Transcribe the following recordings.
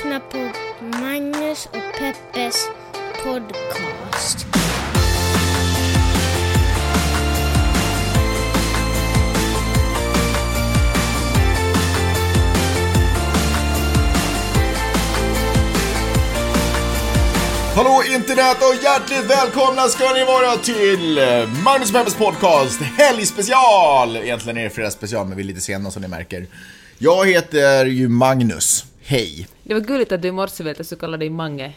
lyssnar på Magnus och Peppes podcast. Hallå internet och hjärtligt välkomna ska ni vara till Magnus och Peppers podcast Helgspecial! Egentligen är det fredagsspecial men vi är lite sena som ni märker. Jag heter ju Magnus. Hej! Det var gulligt att du i morse vet att du kallade dig Mange.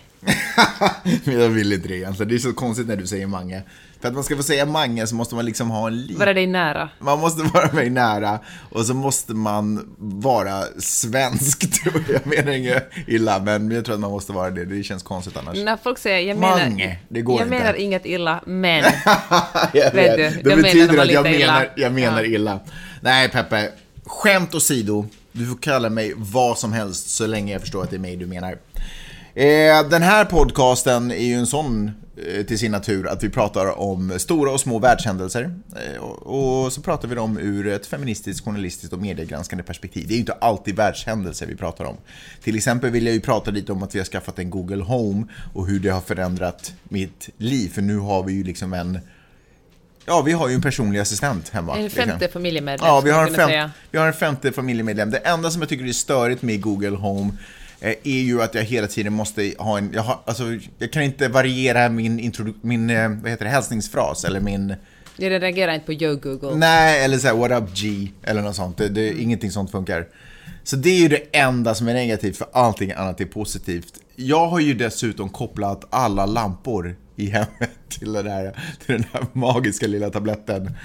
Men jag vill inte det egentligen. Det är så konstigt när du säger Mange. För att man ska få säga Mange så måste man liksom ha en liten... Vara dig nära. Man måste vara mig nära och så måste man vara svensk. Jag menar inget illa, men jag tror att man måste vara det. Det känns konstigt annars. När folk säger jag menar, Mange, det går jag inte. menar inget illa, men. jag Vet du, det jag menar betyder att jag lite illa. menar, jag menar Ja. illa. Nej, Peppe. Skämt åsido. Du får kalla mig vad som helst så länge jag förstår att det är mig du menar. Eh, den här podcasten är ju en sån eh, till sin natur att vi pratar om stora och små världshändelser. Eh, och, och så pratar vi dem ur ett feministiskt, journalistiskt och mediegranskande perspektiv. Det är ju inte alltid världshändelser vi pratar om. Till exempel vill jag ju prata lite om att vi har skaffat en Google Home och hur det har förändrat mitt liv. För nu har vi ju liksom en Ja, vi har ju en personlig assistent hemma. En liksom. femte familjemedlem, Ja, vi har, en skulle jag kunna fem, säga. vi har en femte familjemedlem. Det enda som jag tycker är störigt med Google Home eh, är ju att jag hela tiden måste ha en... Jag, har, alltså, jag kan inte variera min, introdu- min eh, vad heter det, hälsningsfras eller min... Jag reagerar inte på Yo Google. Nej, eller så här, what up G, eller något sånt. Det, det, Ingenting sånt funkar. Så det är ju det enda som är negativt, för allting annat är positivt. Jag har ju dessutom kopplat alla lampor i hemmet till, den här, till den här magiska lilla tabletten.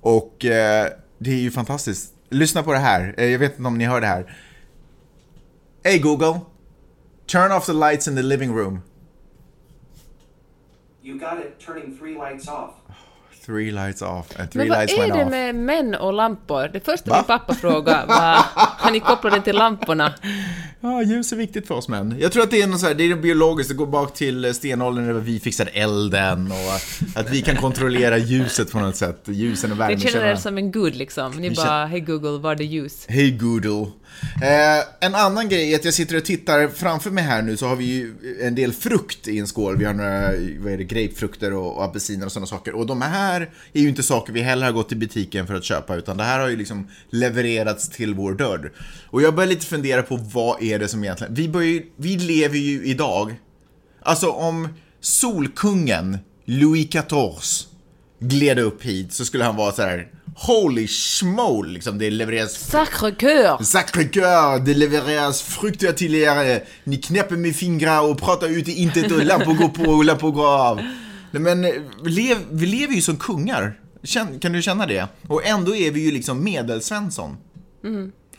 Och eh, det är ju fantastiskt. Lyssna på det här, eh, jag vet inte om ni hör det här. Hey Google, turn off the lights in the living room. You got it, turning three lights off. Three lights off, and three Men vad lights är went det off. med män och lampor? Det första Va? min pappa frågade var, har ni kopplat den till lamporna? Ja, ljus är viktigt för oss män. Jag tror att det är något så här, det är biologiskt, det går bak till stenåldern när vi fixade elden och att vi kan kontrollera ljuset på något sätt. Ljusen och Jag känner värmekällorna. er som en gud liksom. Ni bara, hej Google, var är det ljus? Hej Google. Eh, en annan grej är att jag sitter och tittar framför mig här nu så har vi ju en del frukt i en skål. Vi har några, vad är det, grapefrukter och, och apelsiner och sådana saker. Och de här är ju inte saker vi heller har gått till butiken för att köpa utan det här har ju liksom levererats till vår dörr. Och jag börjar lite fundera på vad är det som egentligen, vi, börjar, ju- vi lever ju idag, alltså om Solkungen Louis XIV gled upp hit så skulle han vara så här. Holy schmoll, liksom det levereras Sacre cœur! Sacré-cœur, det levereras frukter till er, ni knäpper med fingrar och pratar ut i intet och lampor går på och lampor går av. Nej, men eh, vi, lev, vi lever ju som kungar. Känn, kan du känna det? Och ändå är vi ju liksom medelsvensson.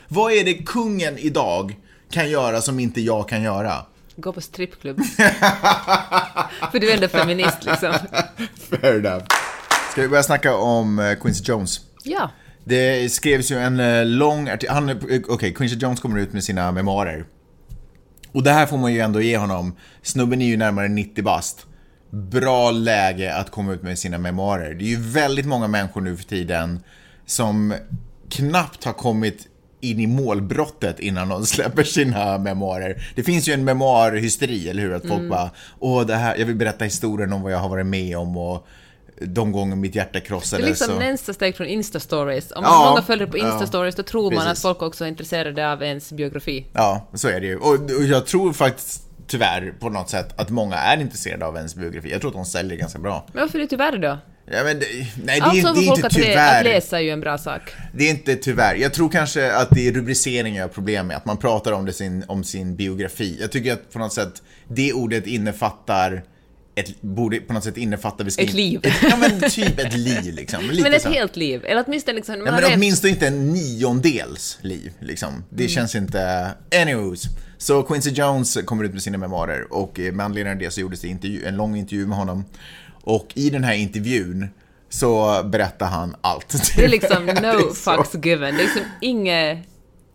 Vad är det kungen idag kan göra som inte jag kan göra? Gå på strippklubb. För du är ändå feminist liksom. Fair enough. Ska vi börja snacka om eh, Quincy Jones? Ja. Det skrevs ju en eh, lång artikel, eh, okej, Quincy Jones kommer ut med sina memoarer. Och det här får man ju ändå ge honom. Snubben är ju närmare 90 bast. Bra läge att komma ut med sina memoarer. Det är ju väldigt många människor nu för tiden som knappt har kommit in i målbrottet innan de släpper sina memoarer. Det finns ju en memoarhysteri, eller hur? Att folk bara, åh, det här, jag vill berätta historien om vad jag har varit med om och de gånger mitt hjärta Det krossades. är liksom och- nästa steg från Insta-stories. Om Ja, många följer på Insta-stories då tror man precis. att folk också är intresserade av ens biografi. Ja, så är det ju. Och, och jag tror faktiskt tyvärr på något sätt att många är intresserade av ens biografi. Jag tror att de säljer ganska bra. Men varför är det tyvärr då? Ja, men det, nej, det, Alltså är, det är inte tyvärr. att läsa är ju en bra sak. Det är inte tyvärr. Jag tror kanske att det är rubriceringen jag har problem med. Att man pratar om, det sin, om sin biografi. Jag tycker att på något sätt det ordet innefattar ett, borde på något sätt innefatta... vi Ett liv. Ett, ja men typ ett liv liksom. Lite Men ett så. helt liv. Eller åtminstone liksom... man Ja, men åtminstone inte en niondels liv, liksom. Det känns inte... Anyways. Så Quincy Jones kommer ut med sina memoarer och eh, med anledning av det så gjordes det intervju, en lång intervju med honom. Och i den här intervjun så berättar han allt. Det är liksom no fucks given. Det är liksom inget...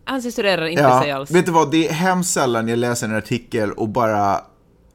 Han censurerar inte sig Ja, alls. vet du vad, det är hemskt sällan jag läser en artikel och bara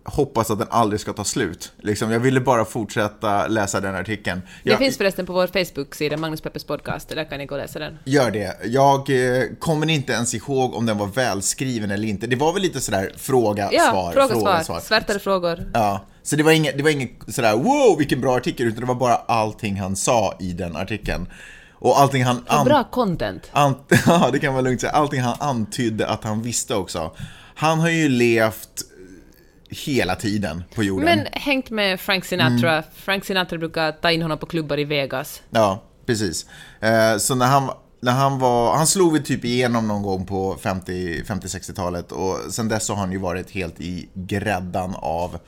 hoppas att den aldrig ska ta slut. Liksom, jag ville bara fortsätta läsa den artikeln. Det Jag- finns förresten på vår Facebook-sida, Magnus Peppers podcast, där kan ni gå och läsa den. Gör det. Jag eh, kommer inte ens ihåg om den var välskriven eller inte. Det var väl lite sådär fråga, Ja, svar, fråga, svar. Svärtare frågor. Ja, så det var inget, det var inget sådär wow vilken bra artikel, utan det var bara allting han sa i den artikeln. Och allting han... Och bra content. Ant- ja, det kan man lugnt säga. Allting han antydde att han visste också. Han har ju levt hela tiden på jorden. Men hängt med Frank Sinatra. Mm. Frank Sinatra brukar ta in honom på klubbar i Vegas. Ja, precis. Eh, så när han, när han var, han slog väl typ igenom någon gång på 50 50-60-talet och sen dess har han ju varit helt i gräddan av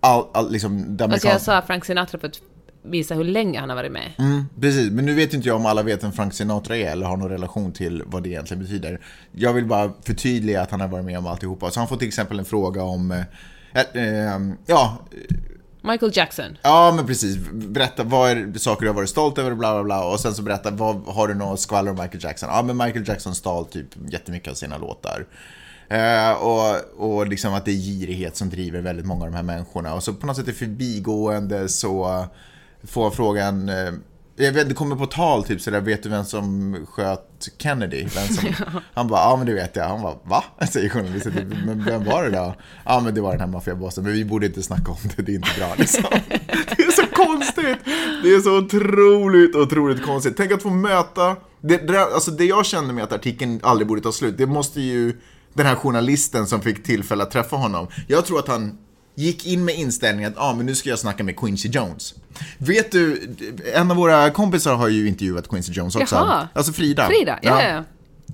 all, all liksom det Alltså jag amerikanska... sa Frank Sinatra för att visa hur länge han har varit med. Mm, precis, men nu vet inte jag om alla vet vem Frank Sinatra är eller har någon relation till vad det egentligen betyder. Jag vill bara förtydliga att han har varit med om alltihopa. Så han får till exempel en fråga om, eh, ja, Michael Jackson. Ja, men precis. Berätta, vad är saker du har varit stolt över, bla bla bla. Och sen så berätta, vad, har du något skvaller om Michael Jackson? Ja, men Michael Jackson stal typ jättemycket av sina låtar. Eh, och, och liksom att det är girighet som driver väldigt många av de här människorna. Och så på något sätt i förbigående så får frågan, eh, jag vet, det kommer på tal typ sådär, vet du vem som sköt Kennedy? Vem som, Han bara, ja men det vet jag. Han bara, va? Säger journalisten, typ, men vem var det då? Ja men det var den här maffiabossen, men vi borde inte snacka om det, det är inte bra liksom. Det är så konstigt! Det är så otroligt, otroligt konstigt. Tänk att få möta, det, det, alltså det jag kände med att artikeln aldrig borde ta slut, det måste ju den här journalisten som fick tillfälle att träffa honom. Jag tror att han gick in med inställningen att ah, men nu ska jag snacka med Quincy Jones. Vet du, en av våra kompisar har ju intervjuat Quincy Jones också. Jaha. Alltså Frida. Frida, ja, ja.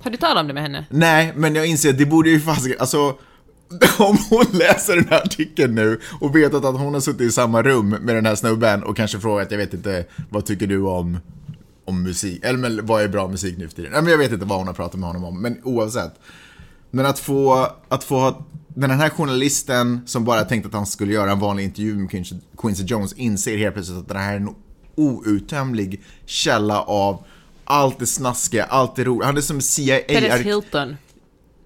Har du talat om det med henne? Nej, men jag inser att det borde ju fasiken, alltså om hon läser den här artikeln nu och vet att hon har suttit i samma rum med den här snubben och kanske frågat, jag vet inte, vad tycker du om, om musik? Eller men, vad är bra musik nu för tiden? Nej, men jag vet inte vad hon har pratat med honom om, men oavsett. Men att få, att få ha, den här journalisten som bara tänkte att han skulle göra en vanlig intervju med Quincy, Jones inser helt plötsligt att det här är en outtömlig källa av allt det snaskiga, allt det roliga. Han är som CIA... Paris Hilton.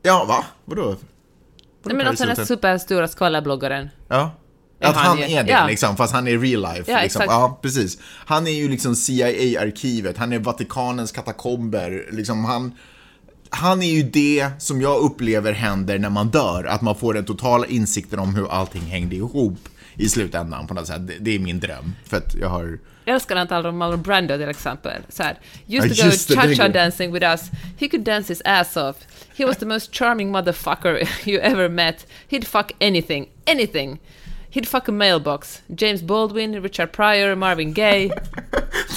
Ja, va? Vadå? Vadå Nej, men också den här superstora skvallerbloggaren. Ja. Att han han är det, ja. liksom, fast han är real life. Ja, liksom. ja, precis. Han är ju liksom CIA-arkivet, han är Vatikanens katakomber. Liksom, han, han är ju det som jag upplever händer när man dör, att man får den totala insikten om hur allting hängde ihop i slutändan på något sätt. Det, det är min dröm, för att jag har... Jag älskar när han talar om Marlon Brando till exempel. Så här, used to go cha-cha dancing with us. He could dance his ass off. He was the most charming motherfucker you ever met. He'd fuck anything, anything. He'd fuck a mailbox. James Baldwin, Richard Pryor, Marvin Gaye.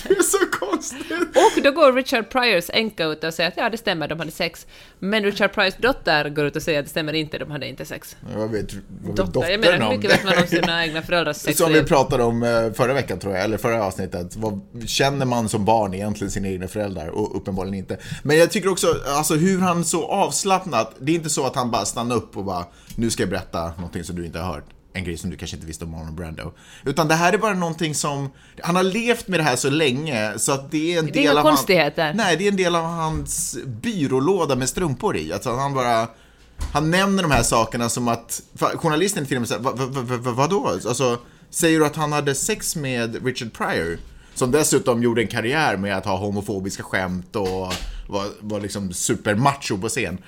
Det är så konstigt! Och då går Richard Pryors änka ut och säger att ja, det stämmer, de hade sex. Men Richard Pryors dotter går ut och säger att det stämmer inte, de hade inte sex. Vad vet, vad vet Dotter, jag menar, hur mycket vet man om sina egna föräldrars Som vi pratade om eh, förra veckan tror jag, eller förra avsnittet. Vad känner man som barn egentligen sina egna föräldrar? Och uppenbarligen inte. Men jag tycker också, alltså hur han så avslappnat, det är inte så att han bara stannar upp och bara, nu ska jag berätta någonting som du inte har hört. En grej som du kanske inte visste om Marlon Brando. Utan det här är bara någonting som, han har levt med det här så länge så att det är en är del av han- konstigheter. Nej, det är en del av hans byrålåda med strumpor i. Alltså han bara, han nämner de här sakerna som att, journalisten och med säger, vad, vad, vad, vadå? Alltså, säger du att han hade sex med Richard Pryor? Som dessutom gjorde en karriär med att ha homofobiska skämt och var, var liksom supermacho på scen.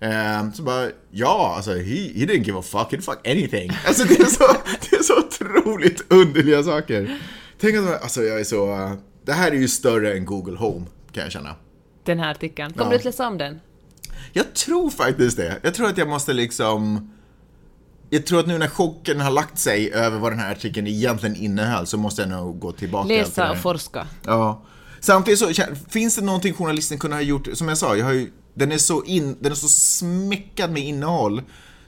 Eh, så bara, ja, alltså he, he didn't give a fuck, he'd fuck anything. Alltså det är så, det är så otroligt underliga saker. Tänk att, alltså jag är så, det här är ju större än Google Home, kan jag känna. Den här artikeln. Kommer Ja. du att läsa om den? Jag tror faktiskt det. Jag tror att jag måste liksom... Jag tror att nu när chocken har lagt sig över vad den här artikeln egentligen innehöll så måste jag nog gå tillbaka till Läsa och forska. Ja. Samtidigt så finns det någonting journalisten kunde ha gjort, som jag sa, jag har ju, den, är så in, den är så smäckad med innehåll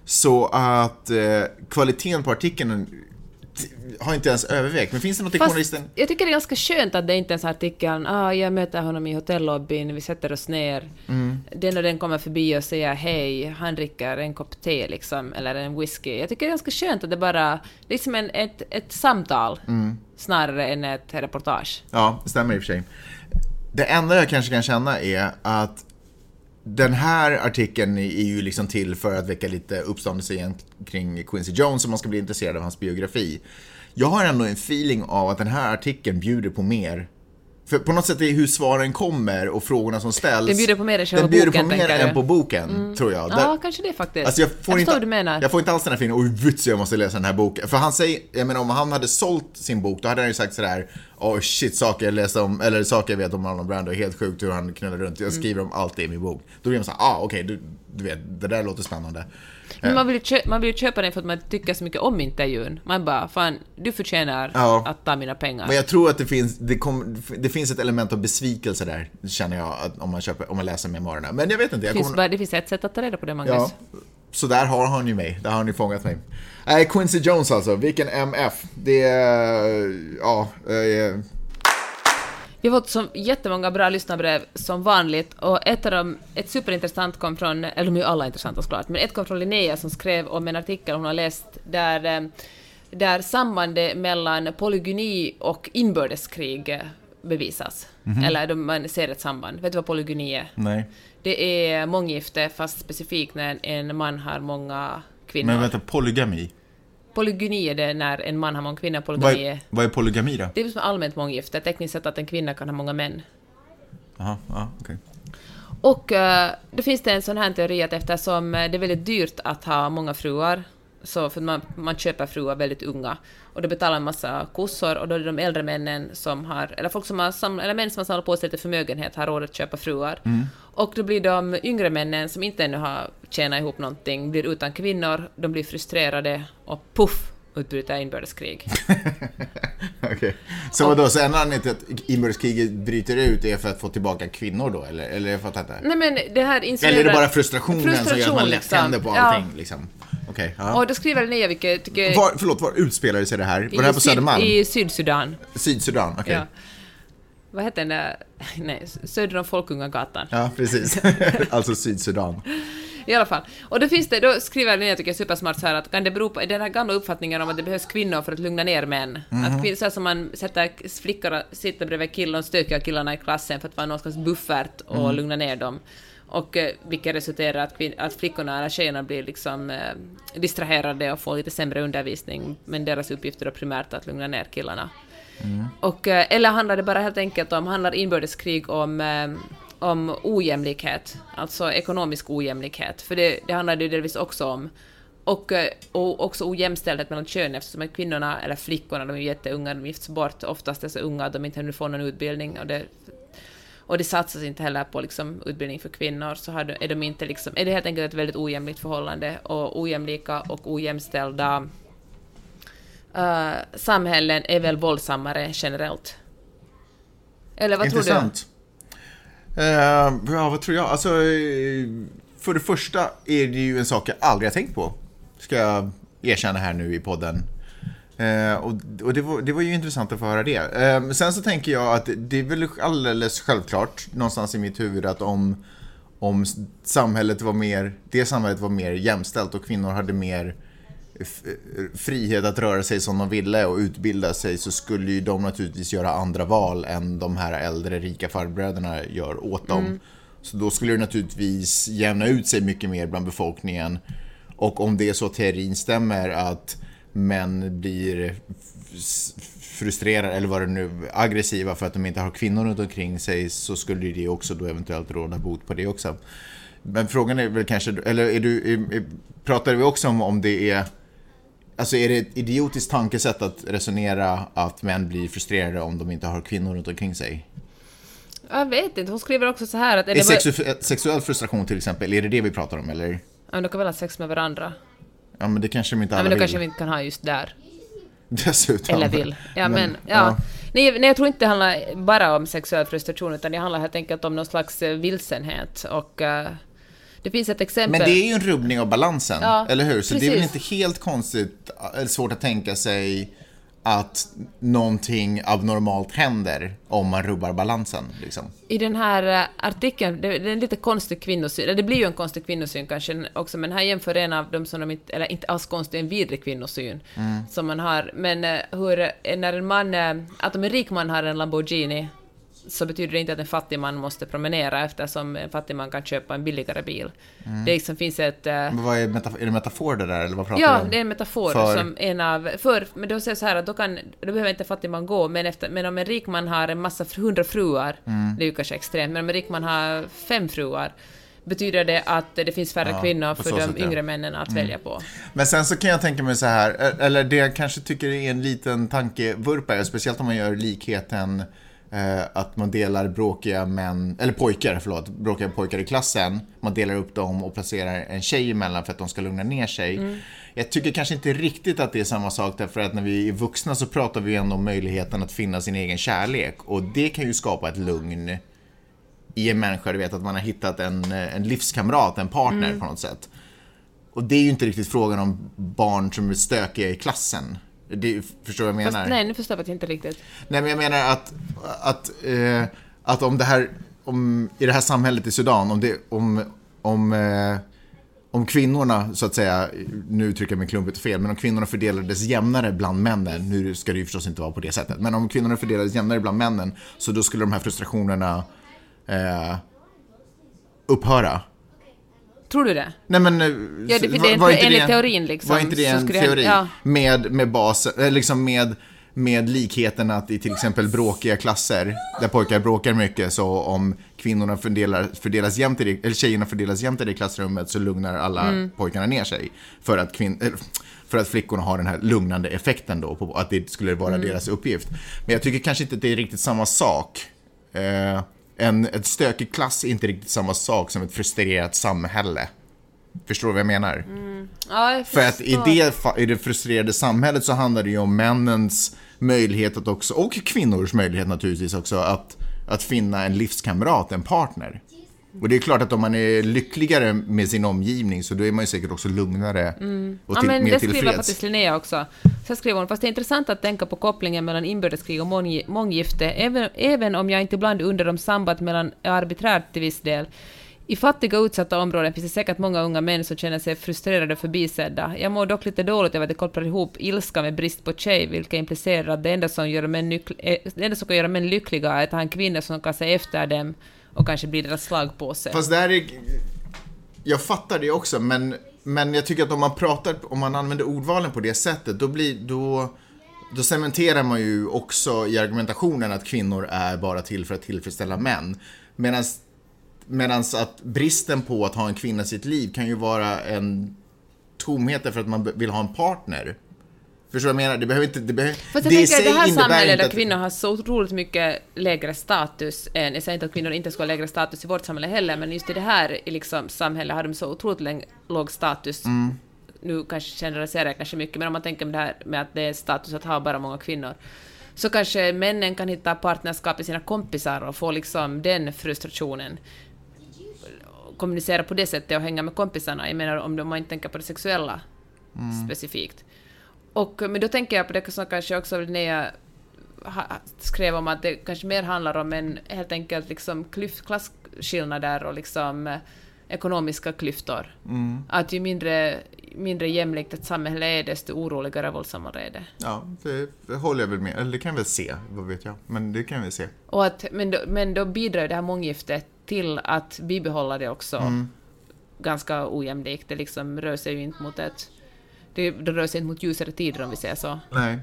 så att eh, kvaliteten på artikeln har inte ens övervägt. Men finns det någonting Fast journalisten... jag tycker det är ganska skönt att det inte är en sån här artikel, ah, jag möter honom i hotellobbyn, vi sätter oss ner. Mm. Den och den kommer förbi och säger hej, han dricker en kopp te liksom, eller en whisky. Jag tycker det är ganska skönt att det bara, liksom en, ett, ett samtal, Mm. snarare än ett reportage. Ja, det stämmer i och för sig. Det enda jag kanske kan känna är att den här artikeln är ju liksom till för att väcka lite uppståndelse igen kring Quincy Jones om man ska bli intresserad av hans biografi. Jag har ändå en feeling av att den här artikeln bjuder på mer. För på något sätt är hur svaren kommer och frågorna som ställs. Den bjuder på mer än själva Den bjuder boken, på mer än på boken, tror jag. Där- Ja, kanske det faktiskt. Alltså jag får, förstår inte, du menar. jag får inte alls den här feelingen, oj vits jag måste läsa den här boken. För han säger, jag menar om han hade sålt sin bok, då hade han ju sagt sådär, oh shit, saker jag läste om, eller saker jag vet om Marlon Brando, helt sjukt hur han knullar runt. Mm. Jag skriver om allt det i min bok. Då blir man såhär, ah okej, du, du vet, det där låter spännande. Men man vill, ju kö- man vill ju köpa den för att man tycker så mycket om intervjun. Man bara, fan, du förtjänar Ja. att ta mina pengar. Men jag tror att det finns, det, kom, det finns ett element av besvikelse där, känner jag, om man, köper, om man läser memoarerna. Men jag vet inte, jag det, finns kommer... bara, det finns ett sätt att ta reda på det, Magnus. Ja, så där har han ju mig. Där har ni fångat mig. Nej, Quincy Jones alltså. Vilken MF. Det är... Ja... eh, Vi har fått så jättemånga bra lyssnarbrev som vanligt och ett av dem, ett superintressant kom från, eller de är ju alla intressanta såklart, men ett kom från Linnea som skrev om en artikel hon har läst där, eh, där sambandet mellan polygyni och inbördeskrig bevisas. Mhm. Eller de, man ser ett samband. Vet du vad polygyni är? nej. Det är månggifte, fast specifikt när en man har många kvinnor. Men vänta, polygami. Polygyni är det när en man har många kvinnor, Vad polygami är, är... vad är polygami då? Det är som allmänt månggifte, tekniskt sett att en kvinna kan ha många män. Jaha, ja, okej. Och eh, då finns det en sån här teori att eftersom eh, det är väldigt dyrt att ha många fruar, så för man, man köper fruar väldigt unga, och då betalar en massa kossor, och då är det de äldre männen som har, eller folk som har sam, eller män som har samlat på sig lite förmögenhet har råd att köpa fruar. Och då blir de yngre männen som inte ännu har tjänat ihop någonting, blir utan kvinnor, de blir frustrerade och puff utbryter inbördeskrig. Okej. Så vadå, så en anledning till att inbördeskriget bryter ut är för att få tillbaka kvinnor då? Eller, eller inte. Nej men det här insinuerar... Eller är det bara frustrationen som gör att Frustration, man lätt liksom. på Ja. allting? Liksom? Okej, ja. Och då skriver Linnea, vilket tycker... Var, förlåt, var utspelade sig det här? Var det här på Syd- Södermalm? I Sydsudan. Sydsudan? Okej. Ja. Vad heter den där... Nej, söder om Folkungagatan. Ja, precis. alltså Sydsudan. I alla fall. Och då finns det, då skriver Linnea, tycker jag, supersmart så här att kan det bero på den här gamla uppfattningen om att det behövs kvinnor för att lugna ner män? Att kvin, så här som man sätter flickor sitta bredvid killar, de stökiga killarna i klassen för att vara någon slags buffert och lugna ner dem. Och eh, vilket resulterar att, att flickorna eller tjejerna blir liksom eh, distraherade och får lite sämre undervisning, men deras uppgift är primärt att lugna ner killarna. Och, eh, eller handlar det bara helt enkelt om, handlar inbördeskrig om, eh, om ojämlikhet, alltså ekonomisk ojämlikhet, för det, det handlar det ju delvis också om. Och, och också ojämställdhet mellan könen eftersom kvinnorna, eller flickorna, de är jätteunga, de gifts bort, oftast är så unga att de inte ännu får någon utbildning och det, och det satsas inte heller på liksom, utbildning för kvinnor, så har de, är, de inte liksom, är det helt enkelt ett väldigt ojämlikt förhållande och ojämlika och ojämställda uh, samhällen är väl våldsammare generellt. Eller vad tror Intressant. Uh, ja, vad tror jag? Alltså, eh, för det första är det ju en sak jag aldrig har tänkt på. Ska jag erkänna här nu i podden. Eh, och och det, var, det var ju intressant att få höra det. Eh, sen så tänker jag att det är väl alldeles självklart någonstans i mitt huvud att om, om samhället var mer, det samhället var mer jämställt och kvinnor hade mer frihet att röra sig som de ville och utbilda sig så skulle ju de naturligtvis göra andra val än de här äldre rika farbröderna gör åt dem. Så då skulle det naturligtvis jämna ut sig mycket mer bland befolkningen. Och om det är så teorin stämmer att män blir frustrerade eller vad det nu aggressiva för att de inte har kvinnor runt omkring sig så skulle det också då eventuellt råda bot på det också. Men frågan är väl kanske, eller är du, är, är, pratar vi också om om det är Alltså är det ett idiotiskt tankesätt att resonera att män blir frustrerade om de inte har kvinnor runt omkring sig? Jag vet inte, hon skriver också så här att... Är det bara- sexu- sexuell frustration till exempel, är det det vi pratar om eller? Ja, men de kan väl ha sex med varandra? Ja men det kanske de inte Ja, alla men då vill. kanske vi inte kan ha just där. Dessutom. Eller vill. Ja, men, ja. Nej, nej, jag tror inte det handlar bara om sexuell frustration, utan det handlar helt enkelt om någon slags eh, vilsenhet. Och eh, det finns ett exempel... Men det är ju en rubbning av balansen, Ja, eller hur? Så det är väl precis. inte helt konstigt, eller svårt att tänka sig att någonting abnormalt händer om man rubbar balansen. Liksom. I den här eh, artikeln, det, det är en lite konstig kvinnosyn, det blir ju en konstig kvinnosyn kanske också, men här jämför en av dem som de inte, eller inte alls konstig, en vidrig kvinnosyn som man har. Men eh, hur, eh, när en man, att om en rik man har en Lamborghini, så betyder det inte att en fattig man måste promenera eftersom en fattig man kan köpa en billigare bil. Det liksom finns ett... eh, Men vad är, metaf- är det metafor det där, eller vad pratar Ja, du om? det är en metafor För- som en av... För, men då säger så här att då, kan, då behöver inte fattig man gå, men, efter, men om en rik man har en massa hundra fruar, Mm. det är ju kanske extremt, men om en rik man har fem fruar, betyder det att det finns färre Ja, kvinnor för de sätt, ja. Mm. yngre männen att välja på. Men sen så kan jag tänka mig så här, eller det jag kanske tycker är en liten tankevurpa, speciellt om man gör likheten att man delar bråkiga män, eller pojkar, förlåt, bråkiga pojkar i klassen. Man delar upp dem och placerar en tjej emellan för att de ska lugna ner sig. Jag tycker kanske inte riktigt att det är samma sak därför att när vi är vuxna så pratar vi ändå om möjligheten att finna sin egen kärlek och det kan ju skapa ett lugn i en människa, du vet att man har hittat en, en livskamrat, en partner på något sätt. Och det är ju inte riktigt frågan om barn som är stökiga i klassen. Det, förstår du vad jag menar? Fast nej, nu förstår jag inte riktigt. Nej, men jag menar att, att, eh, att om det här, om, i det här samhället i Sudan, om, det, om, om, eh, om kvinnorna, så att säga, nu uttrycker jag mig klumpigt och fel, men om kvinnorna fördelades jämnare bland männen, nu ska det ju förstås inte vara på det sättet, men om kvinnorna fördelades jämnare bland männen, så då skulle de här frustrationerna eh, upphöra. Tror du det? Nej men... Ja, det- för det var inte- enligt teorin liksom, Var inte det en teori? ja. Med, med basen, eh, liksom med, med likheten att i till exempel bråkiga klasser, där pojkar bråkar mycket, så om kvinnorna fördelar, fördelas jämnt i det, eller tjejerna fördelas jämnt i det klassrummet så lugnar alla Mm. pojkarna ner sig. För att, kvin, eh, för att flickorna har den här lugnande effekten då, på att det skulle vara Mm. deras uppgift. Men jag tycker kanske inte att det är riktigt samma sak. Eh, en, ett stökig klass är inte riktigt samma sak som ett frustrerat samhälle. Förstår du vad jag menar? Ja, jag För att i det, i det frustrerade samhället så handlar det ju om männens möjlighet att också, och kvinnors möjlighet naturligtvis också, att, att finna en livskamrat, en partner. Och det är klart att om man är lyckligare med sin omgivning så då är man ju säkert också lugnare och Mm. Ja, till, men mer det skriver faktiskt Linnea också. Så skriver hon, fast det är intressant att tänka på kopplingen mellan inbördeskrig och mång- månggifte, även, även om jag inte ibland undrar om sambandet mellan är arbiträrt till viss del. I fattiga utsatta områden finns det säkert många unga män som känner sig frustrerade och förbisedda. Jag mår dock lite dåligt över att det kopplar ihop ilska med brist på tjej, vilket implicerar att det enda som, gör män eh, det enda som kan göra män lyckliga är att ha en kvinna som kan se efter dem och kanske blir deras slagpåse. Fast där är... Jag fattar det också, men, men jag tycker att om man pratar, om man använder ordvalen på det sättet, då blir, då, då cementerar man ju också i argumentationen att kvinnor är bara till för att tillfredsställa män. Medan att bristen på att ha en kvinna i sitt liv kan ju vara en tomhet därför att man vill ha en partner. Förstår du vad jag menar? Det behöver inte... Det, behöver, Fast jag i tänker att det här samhället där att- kvinnor har så otroligt mycket lägre status än, jag säger inte att kvinnor inte ska ha lägre status i vårt samhälle heller, men just i det här liksom, samhället har de så otroligt låg status. Mm. Nu kanske generaliserar jag kanske mycket, men om man tänker med det här med att det är status att ha bara många kvinnor, så kanske männen kan hitta partnerskap i sina kompisar och få liksom den frustrationen kommunicera på det sättet och hänga med kompisarna. Jag menar om man inte tänker på det sexuella specifikt. Och, men då tänker jag på det som kanske också Linnea ha- skrev om att det kanske mer handlar om en helt enkelt liksom klyft, klasskillnader och liksom eh, ekonomiska klyftor. Att ju mindre, mindre jämlikt ett samhälle är, desto oroligare och våldsammare är det. Ja, det, håller jag väl med. Eller det kan jag väl se, vad vet jag. Men det kan jag väl se. Och att, men, då, men då bidrar det här månggiftet till att bibehålla det också ganska ojämlikt. Det liksom rör sig ju inte mot ett... Det, det rör sig inte mot ljusare tider om vi säger så. Nej.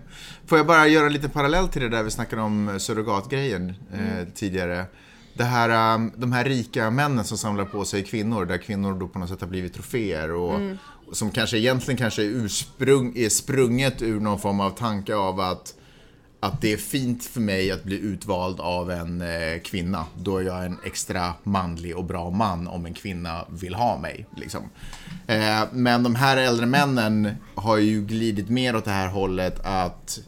Får jag bara göra en liten parallell till det där vi snackade om eh, surrogatgrejen eh, tidigare. Det här, um, de här rika männen som samlar på sig kvinnor, där kvinnor då på något sätt har blivit troféer och, och som kanske egentligen kanske är, ursprung, är sprunget ur någon form av tanke av att att det är fint för mig att bli utvald av en eh, kvinna. Då är jag en extra manlig och bra man om en kvinna vill ha mig. Liksom. Eh, men de här äldre männen har ju glidit mer åt det här hållet att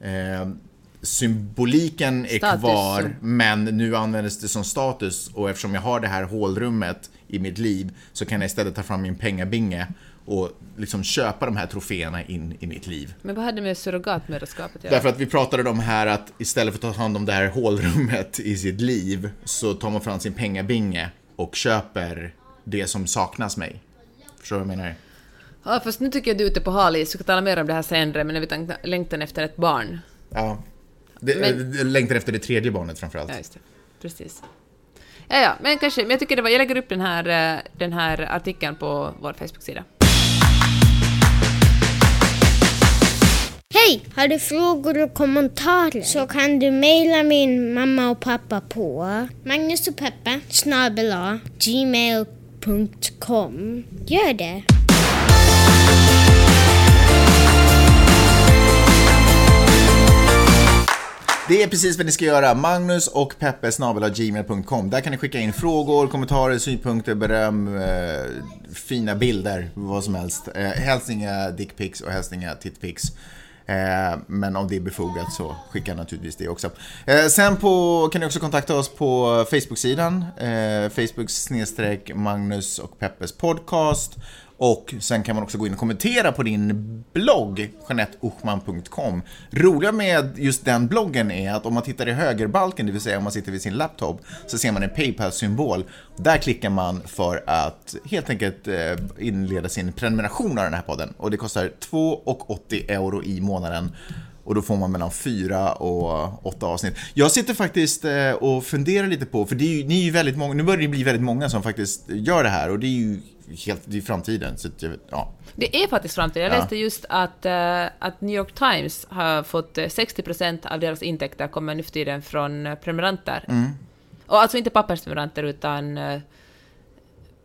eh, symboliken är Status. kvar men nu används det som status och eftersom jag har det här hålrummet i mitt liv så kan jag istället ta fram min pengabinge och liksom köpa de här troféerna in i mitt liv. Men vad hade med surrogatmödraskapet att göra? Därför att vi pratade om här att istället för att ta hand om det här hålrummet i sitt liv så tar man fram sin pengabinge och köper det som saknas mig. Förstår du vad jag menar? Ja, fast nu tycker jag du är ute på hal is. Vi ska tala mer om det här senare, men när vi längtan efter ett barn. Ja. Det, Men- jag längtar efter det tredje barnet framförallt. Ja, just det. precis. Ja, ja, men kanske, men jag tycker det var, jag lägger upp den här, eh, den här artikeln på vår Facebook-sida. Hej! Har du frågor och kommentarer så kan du mejla min mamma och pappa på Magnus och Peppe snabel A, gmail.com. Gör det! Det är precis vad ni ska göra. Magnus och Peppe gmail.com. Där kan ni skicka in frågor, kommentarer, synpunkter, beröm, eh, fina bilder, vad som helst. Eh, helst inga dickpics och helst inga titpics. Eh, men om det är befogat så skicka naturligtvis det också. Eh, sen på, kan ni också kontakta oss på Facebook-sidan. Eh, Facebook snedstreck Magnus och Peppes podcast. Och sen kan man också gå in och kommentera på din blogg, janetteochman.com. Roliga med just den bloggen är att om man tittar i högerbalken, det vill säga om man sitter vid sin laptop, så ser man en Paypal-symbol. Där klickar man för att helt enkelt eh, inleda sin prenumeration av den här podden. Och det kostar 2,80 euro i månaden. Och då får man mellan fyra och åtta avsnitt. Jag sitter faktiskt eh, och funderar lite på, för det är ju, ni är ju väldigt många, nu börjar det bli väldigt många som faktiskt gör det här och det är ju helt, det är framtiden. Så jag, ja. Det är faktiskt framtiden. Jag Ja. läste just att, eh, att New York Times har fått eh, 60% av deras intäkter kommer nu för tiden från eh, prenumeranter. Mm. Och alltså inte pappersprenumeranter utan eh,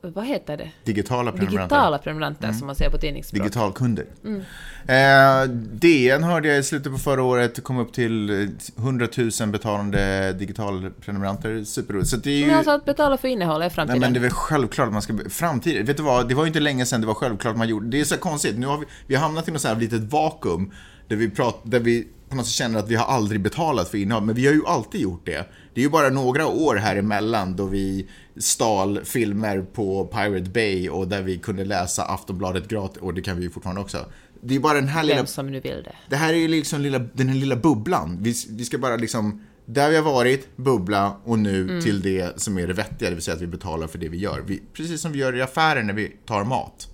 vad heter det? Digitala prenumeranter. Digitala prenumeranter Mm. som man säger på tidningsspråk. Digitalkunder. Mm. Eh, DN hörde jag i slutet på förra året kom upp till eh, 100 000 betalande digitalprenumeranter. Superroligt. Så det är ju... Men alltså att betala för innehåll är Nej, framtiden. men det är väl självklart att man ska... Framtiden, vet du vad? Det var ju inte länge sedan det var självklart man gjorde... Det är så konstigt. Nu har vi, vi har hamnat i något så här litet vakuum där vi, prat, där vi på något sätt känner att vi har aldrig betalat för innehåll. Men vi har ju alltid gjort det. Det är ju bara några år här emellan då vi stal filmer på Pirate Bay och där vi kunde läsa Aftonbladet gratis. Och det kan vi ju fortfarande också. Det är bara den här lilla... Vem som nu vill det. Det här är ju liksom lilla, den här lilla bubblan. Vi, vi ska bara liksom, där vi har varit, bubbla och nu Mm. till det som är det vettiga, det vill säga att vi betalar för det vi gör. Vi, precis som vi gör i affären när vi tar mat.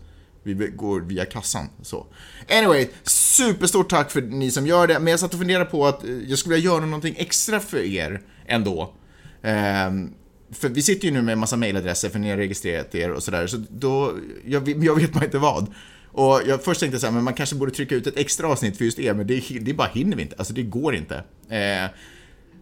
Vi går via kassan. Så. Anyway, superstort tack för ni som gör det. Men jag satt och funderade på att eh, jag skulle vilja göra någonting extra för er ändå. Um, för vi sitter ju nu med en massa mailadresser för ni har registrerat er och sådär. Så då, jag, jag vet man inte vad. Och jag först tänkte så här, men man kanske borde trycka ut ett extra avsnitt för just er, men det, det bara hinner vi inte. Alltså det går inte. Eh,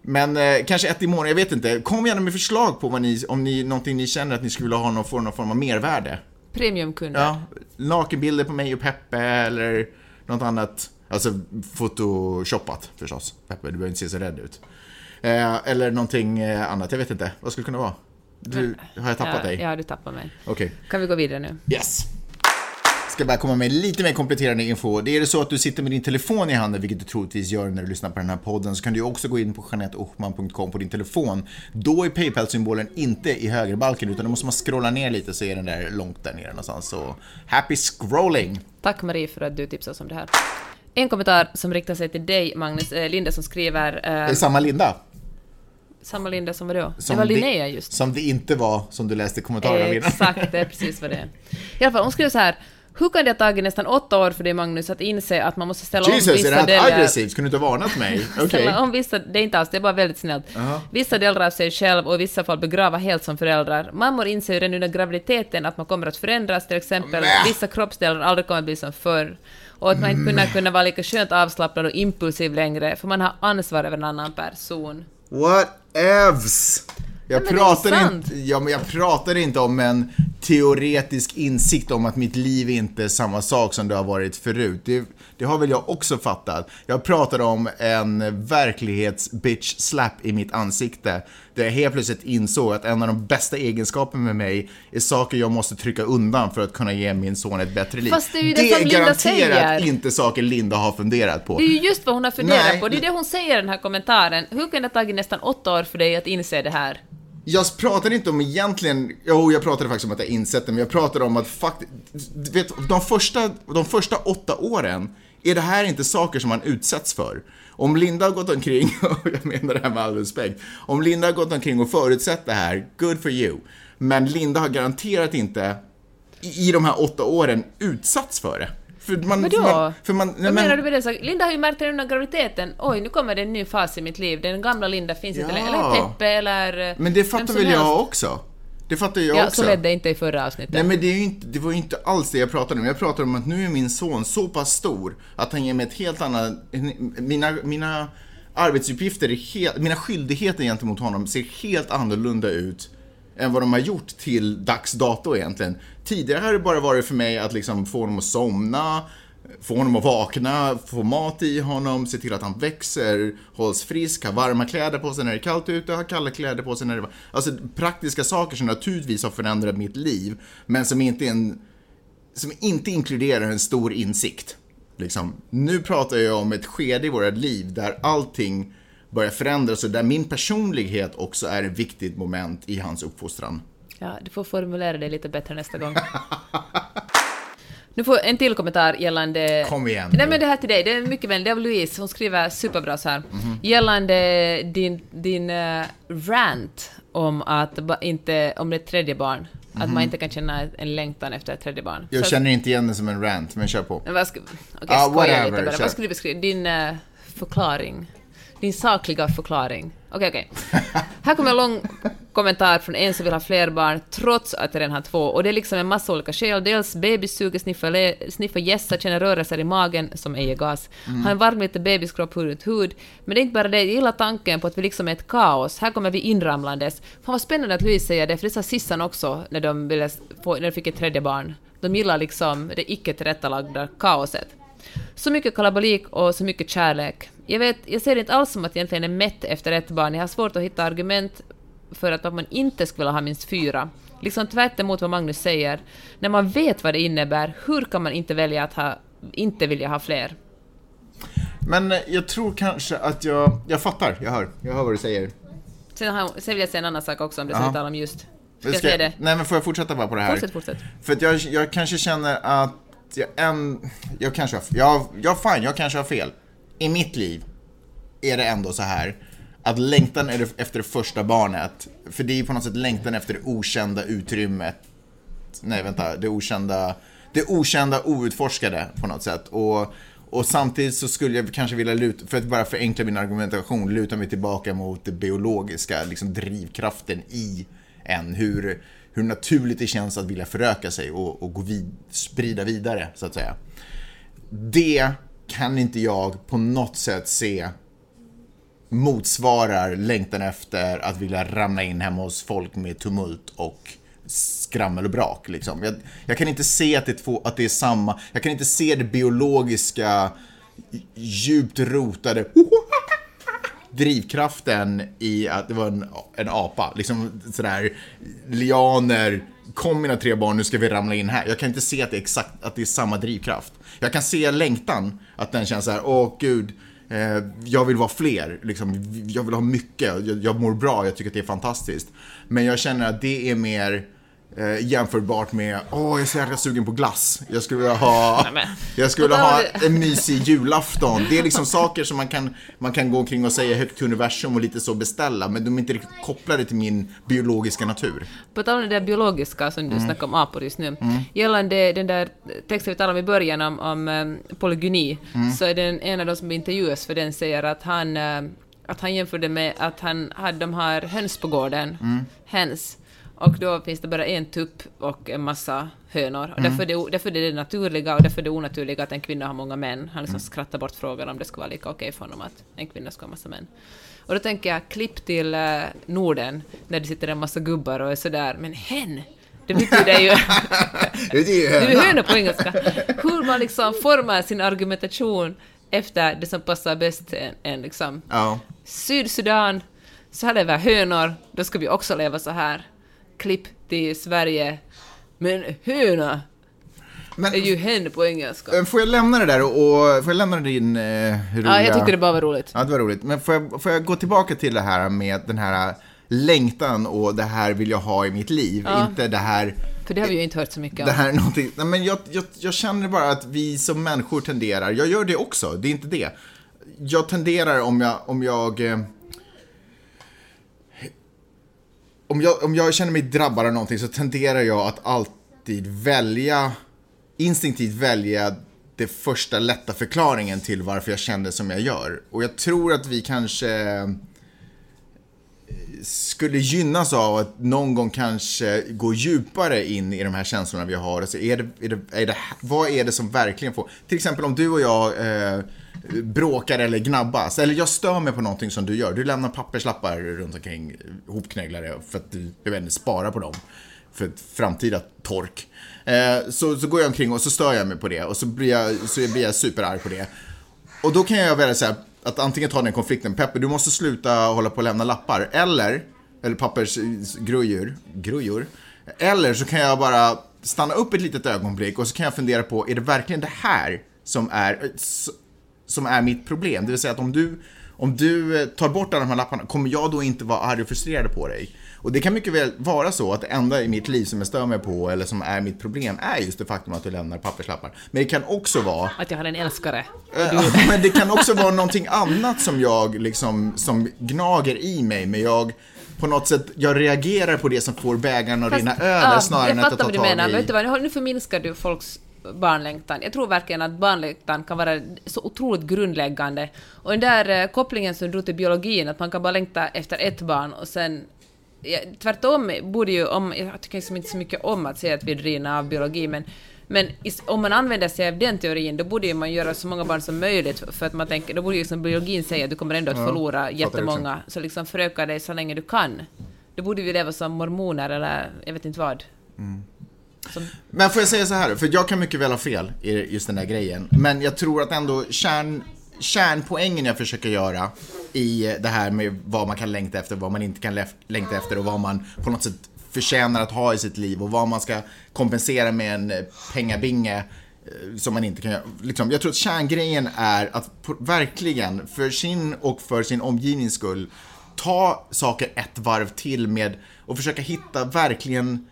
men eh, kanske ett imorgon, jag vet inte. Kom gärna med förslag på vad ni, om ni, någonting ni känner att ni skulle vilja ha någon form, någon form av mervärde. Premiumkunder. Ja, nakenbilder på mig och Peppe eller något annat. Alltså photoshoppat förstås. Peppe, du behöver inte se så rädd ut. Eh, eller någonting eh, annat, jag vet inte. Vad skulle det kunna vara? Du, har jag tappat ja, dig? Ja, du tappar mig. Okej. Kan vi gå vidare nu? Yes. Ska bara komma med lite mer kompletterande info. Det är det så att du sitter med din telefon i handen, vilket du troligtvis gör när du lyssnar på den här podden, så kan du också gå in på janetteochman.com på din telefon. Då är Paypal-symbolen inte i högerbalken, utan då måste man scrolla ner lite så är den där långt där nere någonstans. Så happy scrolling! Tack Marie för att du tipsade oss om det här. En kommentar som riktar sig till dig, Magnus. Eh, Linda som skriver... Det är Eh, samma Linda. samma Linda som vadå? Som det var Linnea just. Som det inte var som du läste kommentaren av innan. Exakt, det är precis vad det är. I alla fall, hon skriver så här. Hur kan det ha tagit nästan åtta år för dig Magnus att inse att man måste ställa om Jesus, är det vissa här delar... aggressivt? Skulle du inte ha varnat mig? Okej. Ställa om vissa, det är inte alls, det är bara väldigt snällt. Vissa delar av sig själv och i vissa fall begrava helt som föräldrar. Mammor inser ju redan under graviditeten att man kommer att förändras, till exempel Mäh. vissa kroppsdelar aldrig kommer att bli som förr. Och att man inte kommer kunna vara lika skönt avslappnad och impulsiv längre, för man har ansvar över en annan person. What evs? Jag Nej, pratar, inte, ja, men jag pratar inte om en teoretisk insikt om att mitt liv inte är samma sak som det har varit förut. Det, det har väl jag också fattat. Jag pratar om en verklighets-bitch slap i mitt ansikte. Där jag helt plötsligt insåg att en av de bästa egenskaperna med mig är saker jag måste trycka undan för att kunna ge min son ett bättre liv. Fast det är ju det det som Linda garanterat säger. inte saker Linda har funderat på. Det är ju just vad hon har funderat Nej. på, det är det hon säger i den här kommentaren. Hur kan det ha tagit nästan åtta år för dig att inse det här? Jag pratade inte om egentligen, jo jag pratade faktiskt om att jag insett det, men jag pratade om att faktiskt, vet, de första, de första åtta åren är det här inte saker som man utsätts för. Om Linda har gått omkring, och jag menar det här med all respekt, om Linda har gått omkring och förutsett det här, good for you. Men Linda har garanterat inte i, i de här åtta åren utsatts för det. För man, Vadå? För man, för man, nej, Vad menar men, du med det? Så Linda har ju märkt redan under graviditeten, oj nu kommer det en ny fas i mitt liv, den gamla Linda finns inte Ja. längre. Eller Peppe eller... eh, men det fattar väl jag också? Det fattar jag Ja, också. så ledde det inte i förra avsnittet. Nej men det, inte, det var ju inte alls det jag pratade om. Jag pratade om att nu är min son så pass stor att han ger mig ett helt annat... Mina, mina arbetsuppgifter, är helt, mina skyldigheter gentemot honom ser helt annorlunda ut än vad de har gjort till dags dato egentligen. Tidigare har det bara varit för mig att liksom få honom att somna, få honom att vakna, få mat i honom, se till att han växer, hålls frisk, ha varma kläder på sig när det är kallt ute, ha kalla kläder på sig när det är varmt. Alltså praktiska saker som naturligtvis har förändrat mitt liv, men som inte, är en, som inte inkluderar en stor insikt. Liksom. Nu pratar jag om ett skede i våra liv där allting börjar förändras och där min personlighet också är ett viktigt moment i hans uppfostran. Ja, du får formulera det lite bättre nästa gång. Nu får en till kommentar gällande... Kom igen Nej men det här till dig, det är mycket vänligt. Det är av Louise, hon skriver superbra så här. Mhm. Gällande din, din eh, rant om att inte, om ett tredje barn. Att man inte kan känna en längtan efter ett tredje barn. Mhm. Jag Så- känner inte igen det som en rant, men kör på. Vad ska, okej, Ah, whatever, lite bara. Vad skulle du beskriva? Din eh, förklaring. Din sakliga förklaring. Okej, okej. Här kommer en lång kommentar från en som vill ha fler barn trots att jag redan har två. Och det är liksom en massa olika skäl. Dels bebissuger, sniffa, le- sniffa gässa, känna rörelser i magen som ej är gas. Mm. Ha en varm liten bebiskropp hud mot hud. Men det är inte bara det, jag gillar tanken på att vi liksom är ett kaos. Här kommer vi inramlandes. Fan vad spännande att Louise säger det, för det sa Sissan också när de, ville få, när de fick ett tredje barn. De gillar liksom det icke tillrättalagda kaoset. Så mycket kalabalik och så mycket kärlek. Jag, vet, jag ser det inte alls som att jag egentligen är mätt efter ett barn. Jag har svårt att hitta argument för att man inte skulle vilja ha minst fyra. Liksom tvärt emot vad Magnus säger. När man vet vad det innebär, hur kan man inte välja att ha, inte vilja ha fler? Men jag tror kanske att jag, jag fattar, jag hör, jag hör vad du säger. Sen, har, sen vill jag säga en annan sak också om det som vi talar om just. Ska jag Ska- säga det? Nej men får jag fortsätta bara på det här? Fortsätt, fortsätt. För att jag, jag kanske känner att jag, en, jag kanske har, jag, jag fine, jag kanske har fel. I mitt liv är det ändå så här att längtan är efter det första barnet, för det är på något sätt längtan efter det okända utrymmet. Nej vänta, det okända, det okända outforskade på något sätt. Och, och samtidigt så skulle jag kanske vilja luta, för att bara förenkla min argumentation, luta mig tillbaka mot det biologiska, liksom drivkraften i en. Hur, hur naturligt det känns att vilja föröka sig och, och gå vid, sprida vidare, så att säga. Det kan inte jag på något sätt se motsvarar längtan efter att vilja ramla in hemma hos folk med tumult och skrammel och brak. Liksom. Jag, jag kan inte se att det, två, att det är samma, jag kan inte se det biologiska, djupt rotade drivkraften i att det var en, en apa. Liksom sådär, lianer, kom mina tre barn, nu ska vi ramla in här. Jag kan inte se att det är exakt, att det är samma drivkraft. Jag kan se längtan, att den känns så här, åh gud, eh, jag vill vara fler, liksom, jag vill ha mycket, jag, jag mår bra, jag tycker att det är fantastiskt. Men jag känner att det är mer eh, jämförbart med, åh jag är så jäkla sugen på glass. Jag skulle vilja ha, Nej, jag skulle ha en mysig julafton. Det är liksom saker som man kan, man kan gå omkring och säga högt till universum och lite så beställa, men de är inte riktigt kopplade till min biologiska natur. På tal om det där biologiska som Mm. du snackade om apor just nu. Gällande den där texten vi talade om i början om, om um, polygyni, Mm. så är det en, en av de som intervjuas för den säger att han, eh, att han jämförde med att han hade de här höns på gården, Mm. höns, och då finns det bara en tupp och en massa hönor. Och Mm. därför, är det, därför är det det naturliga och därför är det onaturliga att en kvinna har många män. Han Mm. liksom skrattar bort frågan om det skulle vara lika okej för honom att en kvinna ska ha massa män. Och då tänker jag, klipp till eh, Norden, när det sitter en massa gubbar och är sådär, men hen! Det betyder ju... Det är ju det höna. på engelska. Hur man liksom formar sin argumentation efter det som passar bäst en, en liksom. Ja. Sydsudan, så här lever hönor, då ska vi också leva så här. Klipp till Sverige. Men höna Men är ju hen på engelska. eh, får jag lämna det där och, och får jag lämna din eh, roliga... Ja, jag tyckte det bara var roligt. Ja, det var roligt. Men får jag, får jag gå tillbaka till det här med den här längtan och det här vill jag ha i mitt liv. Ja. Inte det här För det har vi ju inte hört så mycket om. Det här är någonting, nej men jag, jag, jag känner bara att vi som människor tenderar, jag gör det också, det är inte det. Jag tenderar om jag, om jag... eh, om jag, om jag känner mig drabbad av någonting så tenderar jag att alltid välja, instinktivt välja det första lätta förklaringen till varför jag kände som jag gör. Och jag tror att vi kanske eh, skulle gynnas av att någon gång kanske gå djupare in i de här känslorna vi har. Alltså är det, är det, är det, vad är det som verkligen får... Till exempel om du och jag eh, bråkar eller gnabbas, eller jag stör mig på någonting som du gör. Du lämnar papperslappar runt omkring hopknägglare för att du, jag vet inte, sparar på dem för ett framtida tork. Eh, så, så går jag omkring och så stör jag mig på det och så blir jag, så blir jag superarg på det. Och då kan jag välja så här, att antingen ta den konflikten, Peppe du måste sluta hålla på och lämna lappar, eller, eller pappersgrujor, grujor, eller så kan jag bara stanna upp ett litet ögonblick och så kan jag fundera på, är det verkligen det här som är, eh, som är mitt problem? Det vill säga att om du, om du tar bort alla de här lapparna, kommer jag då inte vara arg och frustrerad på dig? Och det kan mycket väl vara så att det enda i mitt liv som jag stör mig på eller som är mitt problem är just det faktum att du lämnar papperslappar. Men det kan också vara... Att jag har en älskare. Ja, men det kan också vara någonting annat som jag liksom, som gnager i mig, men jag på något sätt, jag reagerar på det som får bägaren att rinna över ja, snarare än att ta tag i... Jag fattar vad du menar, vet du vad, nu förminskar du folks barnlängtan. Jag tror verkligen att barnlängtan kan vara så otroligt grundläggande. Och den där eh, kopplingen som du drog till biologin, att man kan bara längta efter ett barn och sen ja, tvärtom borde ju, om, jag tycker liksom inte så mycket om att säga att vi drivna av biologi, men men om man använder sig av den teorin, då borde ju man göra så många barn som möjligt, för att man tänker, då borde ju liksom biologin säga att du kommer ändå att förlora ja, jättemånga, så liksom föröka dig så länge du kan. Då borde vi leva som mormoner, eller jag vet inte vad. Mm. Som... Men får jag säga så här, för jag kan mycket väl ha fel i just den där grejen, men jag tror att ändå kärn, kärnpoängen jag försöker göra i det här med vad man kan längta efter, vad man inte kan längta efter och vad man på något sätt förtjänar att ha i sitt liv och vad man ska kompensera med en eh, pengabinge eh, som man inte kan göra. Liksom, jag tror att kärngrejen är att på, verkligen för sin och för sin omgivnings skull ta saker ett varv till med och försöka hitta verkligen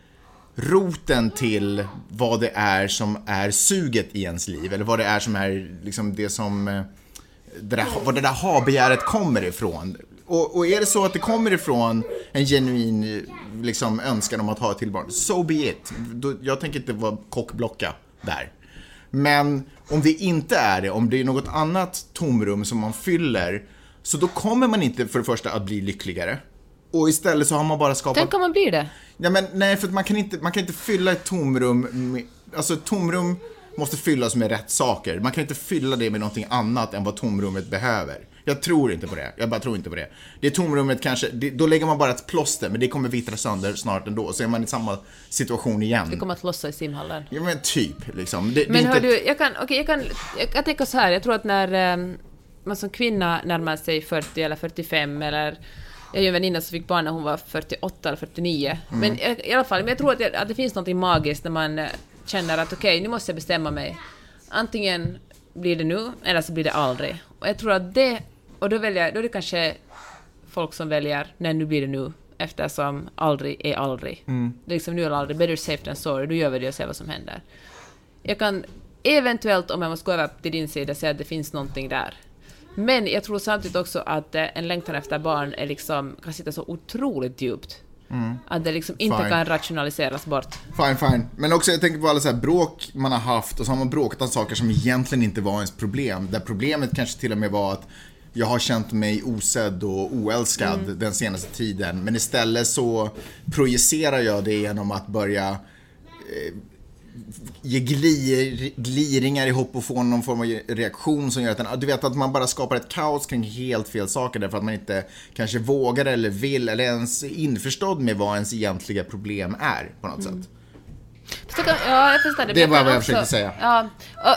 roten till vad det är som är suget i ens liv eller vad det är som är liksom det som eh, det där, var det där ha-begäret kommer ifrån. Och, och, är det så att det kommer ifrån en genuin eh, liksom, önskan om att ha ett till barn, so be it. Jag tänker inte vara kockblocka där. Men om det inte är det, om det är något annat tomrum som man fyller, så då kommer man inte för det första att bli lyckligare. Och istället så har man bara skapat... Tänk om man blir det? Ja, men nej, för man kan inte, man kan inte fylla ett tomrum med, Alltså ett tomrum måste fyllas med rätt saker. Man kan inte fylla det med någonting annat än vad tomrummet behöver. Jag tror inte på det. Jag bara tror inte på det. Det tomrummet kanske, det, då lägger man bara ett plåster, men det kommer vittra sönder snart ändå. Så är man i samma situation igen. Det kommer att lossa i simhallen. Ja men typ, liksom. Det, men hör du, jag kan, okay, jag kan, jag kan tänka så här, jag tror att när um, man som kvinna närmar sig 40 eller 45 eller jag har ju en väninna som fick barn när hon var 48 eller 49. Mm. Men i alla fall, men jag tror att, att det finns något magiskt när man eh, känner att okej, okay, nu måste jag bestämma mig. Antingen blir det nu, eller så blir det aldrig. Och jag tror att det... Och då, väljer, då är det kanske folk som väljer nej, nu blir det nu, eftersom aldrig är aldrig. Mm. Det är liksom nu eller aldrig, better safe than sorry, då gör vi det och ser vad som händer. Jag kan eventuellt, om jag måste gå över till din sida, säga att det finns någonting där. Men jag tror samtidigt också att eh, en längtan efter barn är liksom, kan sitta så otroligt djupt. Mm. Att det liksom inte fine. kan rationaliseras bort. Fine, fine. Men också jag tänker på alla så bråk man har haft och så har man bråkat om saker som egentligen inte var ens problem. Där problemet kanske till och med var att jag har känt mig osedd och oälskad mm. den senaste tiden. Men istället så projicerar jag det genom att börja eh, ge glir, gliringar i hopp och få någon form av reaktion som gör att den, du vet att man bara skapar ett kaos kring helt fel saker därför att man inte kanske vågar eller vill eller ens är införstådd med vad ens egentliga problem är på något mm. sätt. Ja, jag förstår det. Det var vad jag försökte säga. Ja.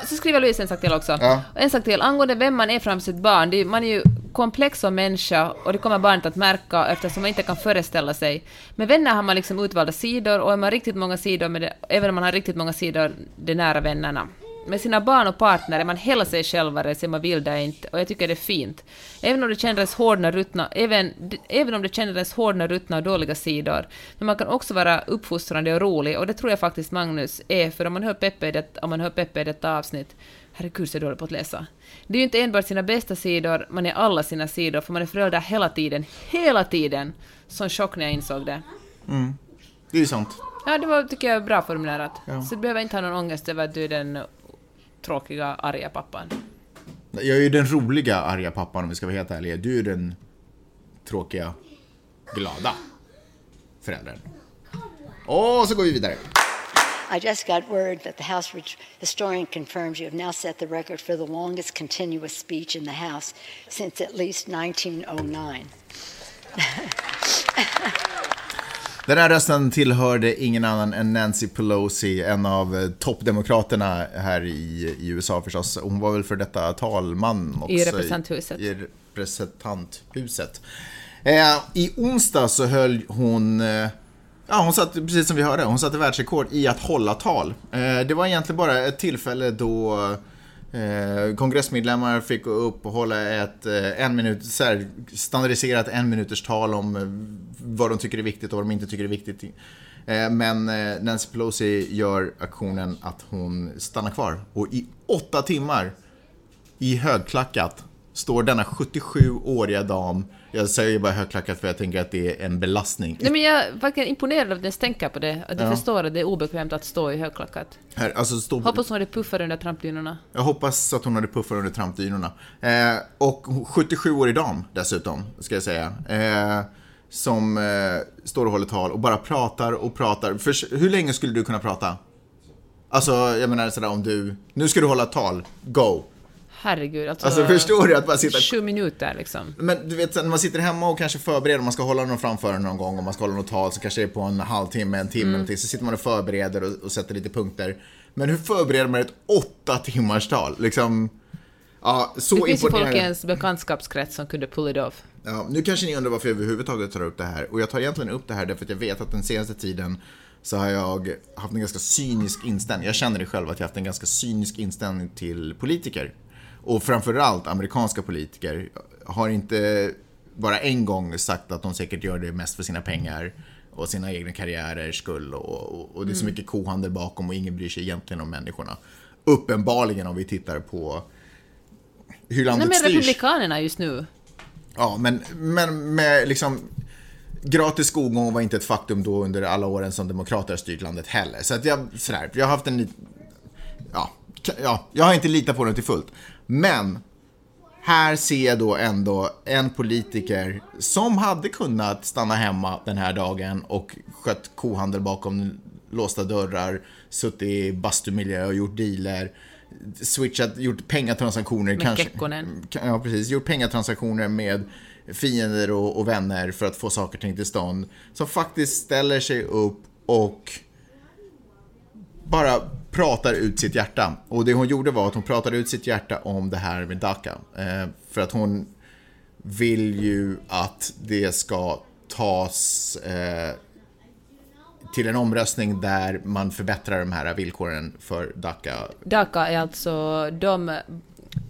Så skriver Louise en sak till också. Ja. En sak till, angående vem man är framför sitt barn. Det, man är ju komplex som människa och det kommer barnet att märka eftersom man inte kan föreställa sig. Med vänner har man liksom utvalda sidor och är man riktigt många sidor, med det, även om man har riktigt många sidor, de nära vännerna med sina barn och partner är man hela sig själv vare sig man vill det inte, och jag tycker det är fint. Även om det kändes hårdna, ruttna, även, även om det kändes hårdna, ruttna och dåliga sidor. Men man kan också vara uppfostrande och rolig, och det tror jag faktiskt Magnus är, för om man hör Peppe i, det, om man hör Peppe i detta avsnitt, herregud så är dålig på att läsa. Det är ju inte enbart sina bästa sidor, man är alla sina sidor, för man är förälder hela tiden, hela tiden! Sån chock när jag insåg det. Mm. Det är sant. Ja, det var, tycker jag, bra formulerat. Ja. Så du behöver inte ha någon ångest över att du är den tråkiga, arga pappan. Jag är ju den roliga arga pappan om vi ska vara helt ärliga. Du är den tråkiga, glada föräldern. Och så går vi vidare. I just got word that the House historian confirms you have now set the record for the longest continuous speech in the House since at least 1909. Den här rösten tillhörde ingen annan än Nancy Pelosi, en av eh, toppdemokraterna här i, i USA förstås. Hon var väl för detta talman också. I representanthuset. I, representanthuset. Eh, I onsdag så höll hon, eh, ja hon satt, precis som vi hörde, hon satte världsrekord i att hålla tal. Eh, det var egentligen bara ett tillfälle då Eh, kongressmedlemmar fick uppehålla ett eh, en minut, så här, standardiserat en minuters tal om eh, vad de tycker är viktigt och vad de inte tycker är viktigt. Eh, men eh, Nancy Pelosi gör aktionen att hon stannar kvar och i åtta timmar i högklackat står denna 77-åriga dam, jag säger bara högklackat för jag tänker att det är en belastning. Nej, men jag är verkligen imponerad av att ens tänker på det. Att du Ja. förstår att det är obekvämt att stå i högklackat. Här, alltså stå, Hoppas hon hade puffar under trampdynorna. Jag hoppas att hon hade puffar under trampdynorna. Eh, och 77-årig dam dessutom, ska jag säga. Eh, som eh, står och håller tal och bara pratar och pratar. För, hur länge skulle du kunna prata? Alltså, jag menar sådär om du... Nu ska du hålla tal. Go! Herregud, alltså... Alltså förstår du att bara sitta... Sju minuter liksom. Men du vet, när man sitter hemma och kanske förbereder, man ska hålla någon framförande någon gång, om man ska hålla något tal, så kanske det är på en halvtimme, en timme, någonting, så sitter man och förbereder och, och sätter lite punkter. Men hur förbereder man ett åtta timmars tal? Liksom, ja, så Det finns ju folk i ens bekantskapskrets som kunde pull it off. Ja, nu kanske ni undrar varför jag överhuvudtaget tar upp det här. Och jag tar egentligen upp det här därför att jag vet att den senaste tiden så har jag haft en ganska cynisk inställning. Jag känner det själv att jag har haft en ganska cynisk inställning till politiker. Och framförallt amerikanska politiker har inte bara en gång sagt att de säkert gör det mest för sina pengar och sina egna karriärers skull och, och, och det är så mycket kohandel bakom och ingen bryr sig egentligen om människorna. Uppenbarligen om vi tittar på hur landet Nej men styrs. Republikanerna just nu. Ja, men, men med liksom... Gratis skolgång var inte ett faktum då under alla åren som demokrater har styrt landet heller. Så att jag, sådär, jag har haft en ja, ja, jag har inte litat på den till fullt. Men här ser jag då ändå en politiker som hade kunnat stanna hemma den här dagen och skött kohandel bakom låsta dörrar, suttit i bastumiljö och gjort dealer, switchat, gjort pengatransaktioner. Med Kekkonen. Ja, precis. Gjort pengatransaktioner med fiender och, och vänner för att få saker och ting till stånd. Som faktiskt ställer sig upp och bara pratar ut sitt hjärta. Och det hon gjorde var att hon pratade ut sitt hjärta om det här med DACA. Eh, för att hon vill ju att det ska tas eh, till en omröstning där man förbättrar de här villkoren för DACA. DACA är alltså de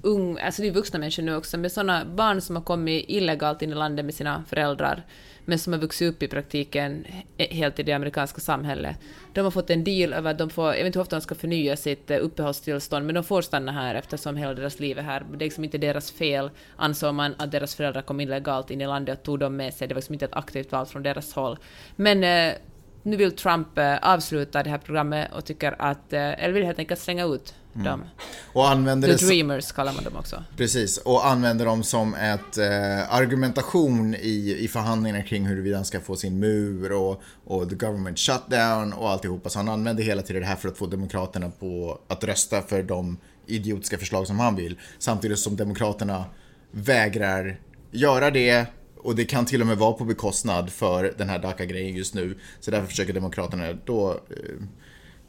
ung, alltså det är vuxna människor nu också, med sådana barn som har kommit illegalt in i landet med sina föräldrar, men som har vuxit upp i praktiken eh, helt i det amerikanska samhället. De har fått en deal över att de får, jag vet inte hur ofta de ska förnya sitt eh, uppehållstillstånd, men de får stanna här eftersom hela deras liv är här. Det är liksom inte deras fel, ansåg man, att deras föräldrar kom illegalt in i landet och tog dem med sig. Det var liksom inte ett aktivt val från deras håll. Men eh, nu vill Trump eh, avsluta det här programmet och tycker att, eh, eller vill helt enkelt slänga ut dem. Och använder The som- Dreamers kallar man dem också. Precis, och använder dem som ett eh, argumentation i, i förhandlingarna kring huruvida han ska få sin mur och, och the government shutdown och alltihopa. Så han använder hela tiden det här för att få Demokraterna på att rösta för de idiotiska förslag som han vill. Samtidigt som Demokraterna vägrar göra det och det kan till och med vara på bekostnad för den här DACA-grejen just nu. Så därför försöker Demokraterna då eh,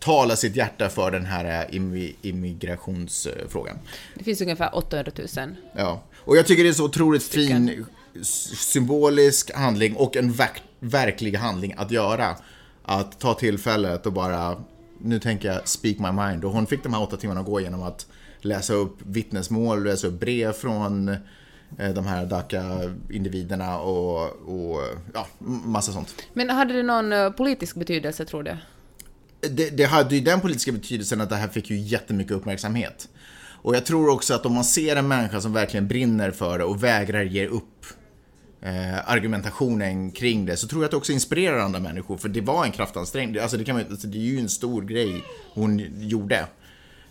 tala sitt hjärta för den här eh, immi- immigrationsfrågan. Det finns ungefär 800 000. Ja, och jag tycker det är så otroligt fin s- symbolisk handling och en verk, verklig handling att göra. Att ta tillfället och bara, nu tänker jag speak my mind. Och hon fick de här åtta timmarna att gå genom att läsa upp vittnesmål, läsa upp brev från eh, de här DACA-individerna och, och ja, massa sånt. Men hade det någon eh, politisk betydelse, tror du? Det, det hade ju den politiska betydelsen att det här fick ju jättemycket uppmärksamhet. Och jag tror också att om man ser en människa som verkligen brinner för det och vägrar ge upp eh, argumentationen kring det så tror jag att det också inspirerar andra människor för det var en kraftansträngning. Alltså det, kan man, alltså det är ju en stor grej hon gjorde.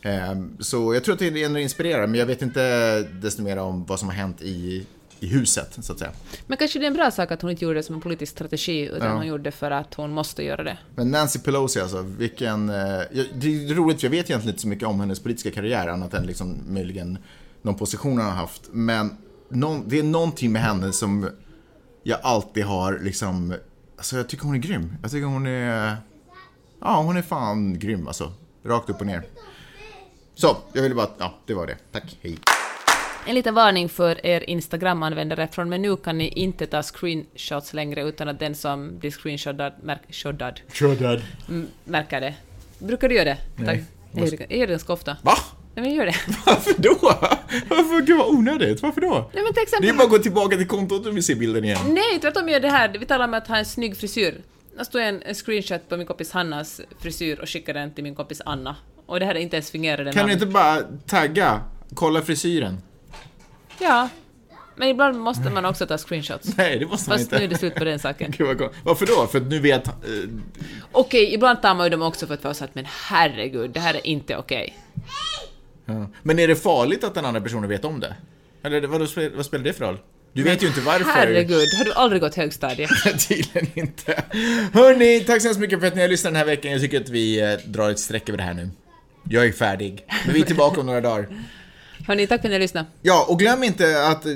Eh, Så jag tror att det ändå inspirerar, men jag vet inte desto mer om vad som har hänt i, i huset, så att säga. Men kanske det är en bra sak att hon inte gjorde det som en politisk strategi, utan hon gjorde det för att hon måste göra det. Men Nancy Pelosi alltså, vilken... eh, Det är roligt, för jag vet egentligen inte så mycket om hennes politiska karriär, annat än liksom möjligen någon position hon har haft. Men någon, det är någonting med henne som jag alltid har liksom... Alltså jag tycker hon är grym. Jag tycker hon är... Ja, hon är fan grym alltså. Rakt upp och ner. Så, jag ville bara... Ja, det var det. Tack, hej. En liten varning för er Instagram-användare, från med nu kan ni inte ta screenshots längre utan att den som blir screenshotad märk, shoddad, Trodad. m- märker det. Brukar du göra det? Nej. Jag gör jag gör det ganska ofta. Va? Nej men gör det. Varför då? Varför? Gud vad onödigt. Varför då? Nej men till Det är exempel... bara att gå tillbaka till kontot och vi ser bilden igen. Nej, tvärtom gör det här. Vi talar om att ha en snygg frisyr. Jag stod en, en screenshot på min kompis Hannas frisyr och skickade den till min kompis Anna. Och det här är inte ens fingerade Kan namn. du inte bara tagga, kolla frisyren? Ja. Men ibland måste man också ta screenshots. Nej, det måste man Fast inte. nu är det slut på den saken. Gud vad gott. Varför då? För att nu vet... eh, Okej, ibland tar man ju dem också för att få så att men herregud, det här är inte okej. ja. Men är det farligt att den andra personen vet om det? Eller vad, vad spelar det för roll? Du vet ju inte varför. Herregud, har du aldrig gått högstadiet? Tydligen inte. Hörni, tack så hemskt mycket för att ni har lyssnat den här veckan. Jag tycker att vi eh, drar ett streck över det här nu. Jag är färdig. Men vi är tillbaka om några dagar. Hörni, tack för att ni lyssnade. Ja, och glöm inte att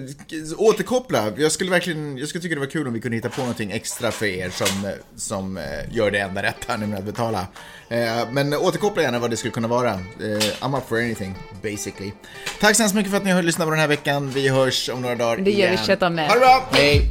återkoppla. Jag skulle verkligen, jag skulle tycka det var kul om vi kunde hitta på någonting extra för er som, som eh, gör det enda rätta, nämligen att betala. Eh, Men återkoppla gärna vad det skulle kunna vara. Eh, I'm up for anything, basically. Tack så hemskt mycket för att ni har lyssnat på den här veckan. Vi hörs om några dagar Det gör vi igen. kött med. Ha det bra, hej!